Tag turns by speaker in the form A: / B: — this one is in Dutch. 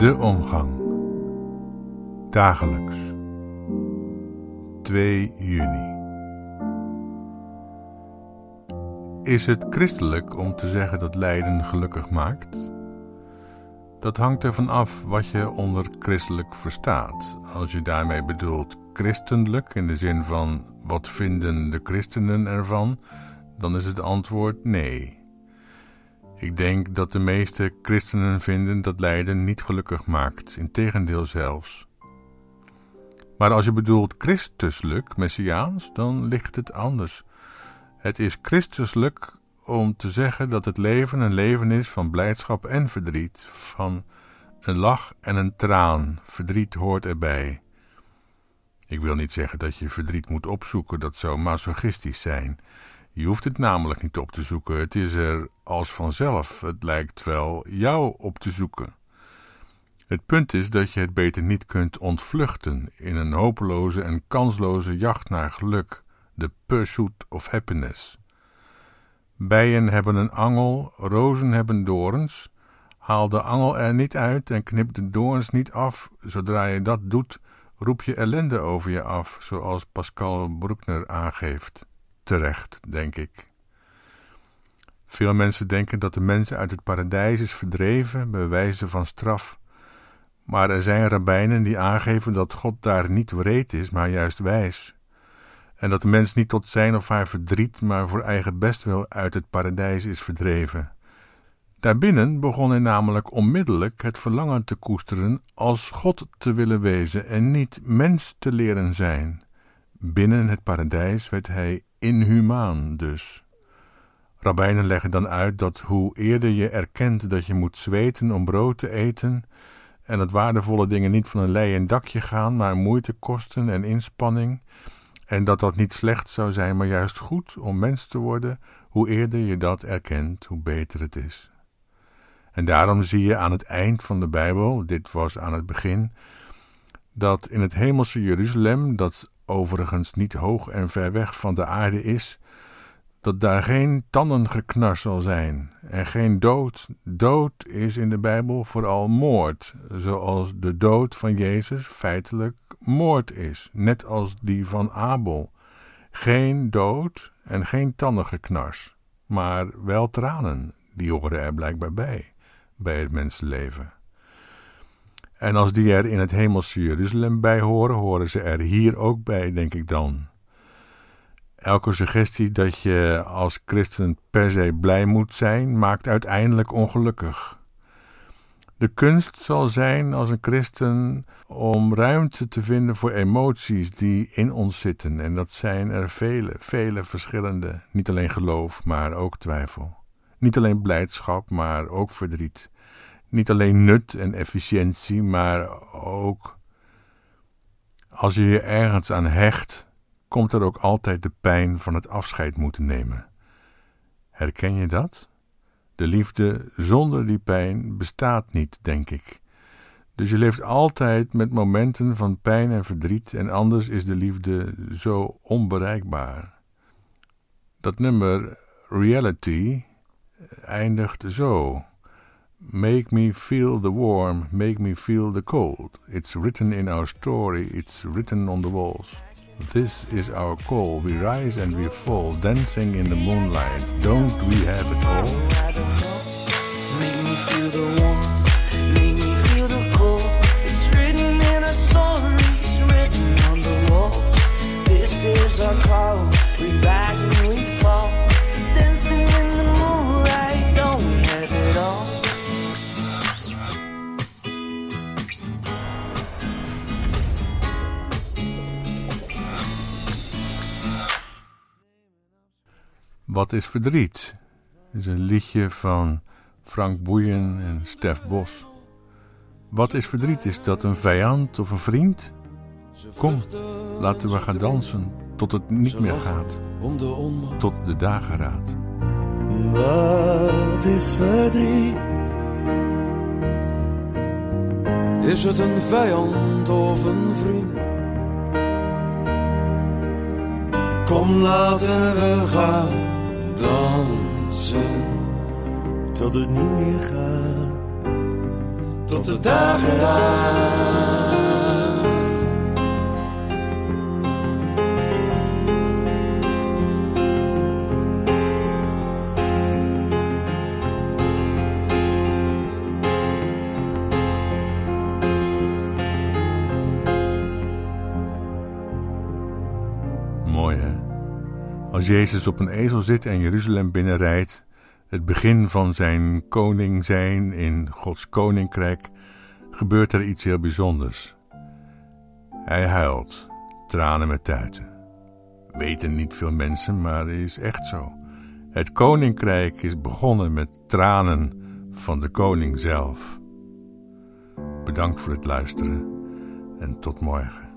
A: De omgang. Dagelijks. 2 juni. Is het christelijk om te zeggen dat lijden gelukkig maakt? Dat hangt ervan af wat je onder christelijk verstaat. Als je daarmee bedoelt christelijk in de zin van wat vinden de christenen ervan, dan is het antwoord nee. Ik denk dat de meeste christenen vinden dat lijden niet gelukkig maakt, integendeel zelfs. Maar als je bedoelt christuselijk, messiaans, dan ligt het anders. Het is christuselijk om te zeggen dat het leven een leven is van blijdschap en verdriet, van een lach en een traan. Verdriet hoort erbij. Ik wil niet zeggen dat je verdriet moet opzoeken, dat zou masochistisch zijn. Je hoeft het namelijk niet op te zoeken. Het is er als vanzelf. Het lijkt wel jou op te zoeken. Het punt is dat je het beter niet kunt ontvluchten in een hopeloze en kansloze jacht naar geluk, de pursuit of happiness. Bijen hebben een angel, rozen hebben dorens. Haal de angel er niet uit en knip de doorns niet af. Zodra je dat doet, roep je ellende over je af, zoals Pascal Bruckner aangeeft terecht, denk ik. Veel mensen denken dat de mens uit het paradijs is verdreven bij wijze van straf. Maar er zijn rabbijnen die aangeven dat God daar niet wreed is, maar juist wijs. En dat de mens niet tot zijn of haar verdriet, maar voor eigen bestwil uit het paradijs is verdreven. Daarbinnen begon hij namelijk onmiddellijk het verlangen te koesteren als God te willen wezen en niet mens te leren zijn. Binnen het paradijs werd hij inhumaan dus. Rabbijnen leggen dan uit dat hoe eerder je erkent dat je moet zweten om brood te eten, en dat waardevolle dingen niet van een leien dakje gaan, maar moeite kosten en inspanning, en dat dat niet slecht zou zijn, maar juist goed om mens te worden, hoe eerder je dat erkent, hoe beter het is. En daarom zie je aan het eind van de Bijbel, dit was aan het begin, dat in het hemelse Jeruzalem, dat overigens niet hoog en ver weg van de aarde is, dat daar geen tandengeknars zal zijn en geen dood. Dood is in de Bijbel vooral moord, zoals de dood van Jezus feitelijk moord is, net als die van Abel. Geen dood en geen tandengeknars, maar wel tranen, die horen er blijkbaar bij, bij het mensenleven. En als die er in het hemelse Jeruzalem bij horen, horen ze er hier ook bij, denk ik dan. Elke suggestie dat je als christen per se blij moet zijn, maakt uiteindelijk ongelukkig. De kunst zal zijn als een christen om ruimte te vinden voor emoties die in ons zitten. En dat zijn er vele, vele verschillende. Niet alleen geloof, maar ook twijfel. Niet alleen blijdschap, maar ook verdriet. Niet alleen nut en efficiëntie, maar ook als je je ergens aan hecht, komt er ook altijd de pijn van het afscheid moeten nemen. Herken je dat? De liefde zonder die pijn bestaat niet, denk ik. Dus je leeft altijd met momenten van pijn en verdriet en anders is de liefde zo onbereikbaar. Dat nummer Reality eindigt zo. Make me feel the warm, make me feel the cold. It's written in our story, it's written on the walls. This is our call. We rise and we fall, dancing in the moonlight. Don't we have it all?
B: Make me feel the warm, make me feel the cold. It's written in our story, it's written on the walls. This is our call.
A: Wat is verdriet? is een liedje van Frank Boeien en Stef Bos. Wat is verdriet? Is dat een vijand of een vriend? Kom, laten we gaan dansen tot het niet meer gaat, tot de dageraad.
C: Wat is verdriet? Is het een vijand of een vriend? Kom, laten we gaan dansen tot het niet meer gaat, tot de dageraad.
A: Mooi hè? Als Jezus op een ezel zit en Jeruzalem binnenrijdt, het begin van zijn koning zijn in Gods koninkrijk, gebeurt er iets heel bijzonders. Hij huilt, tranen met tuiten. Weten niet veel mensen, maar het is echt zo. Het koninkrijk is begonnen met tranen van de koning zelf. Bedankt voor het luisteren en tot morgen.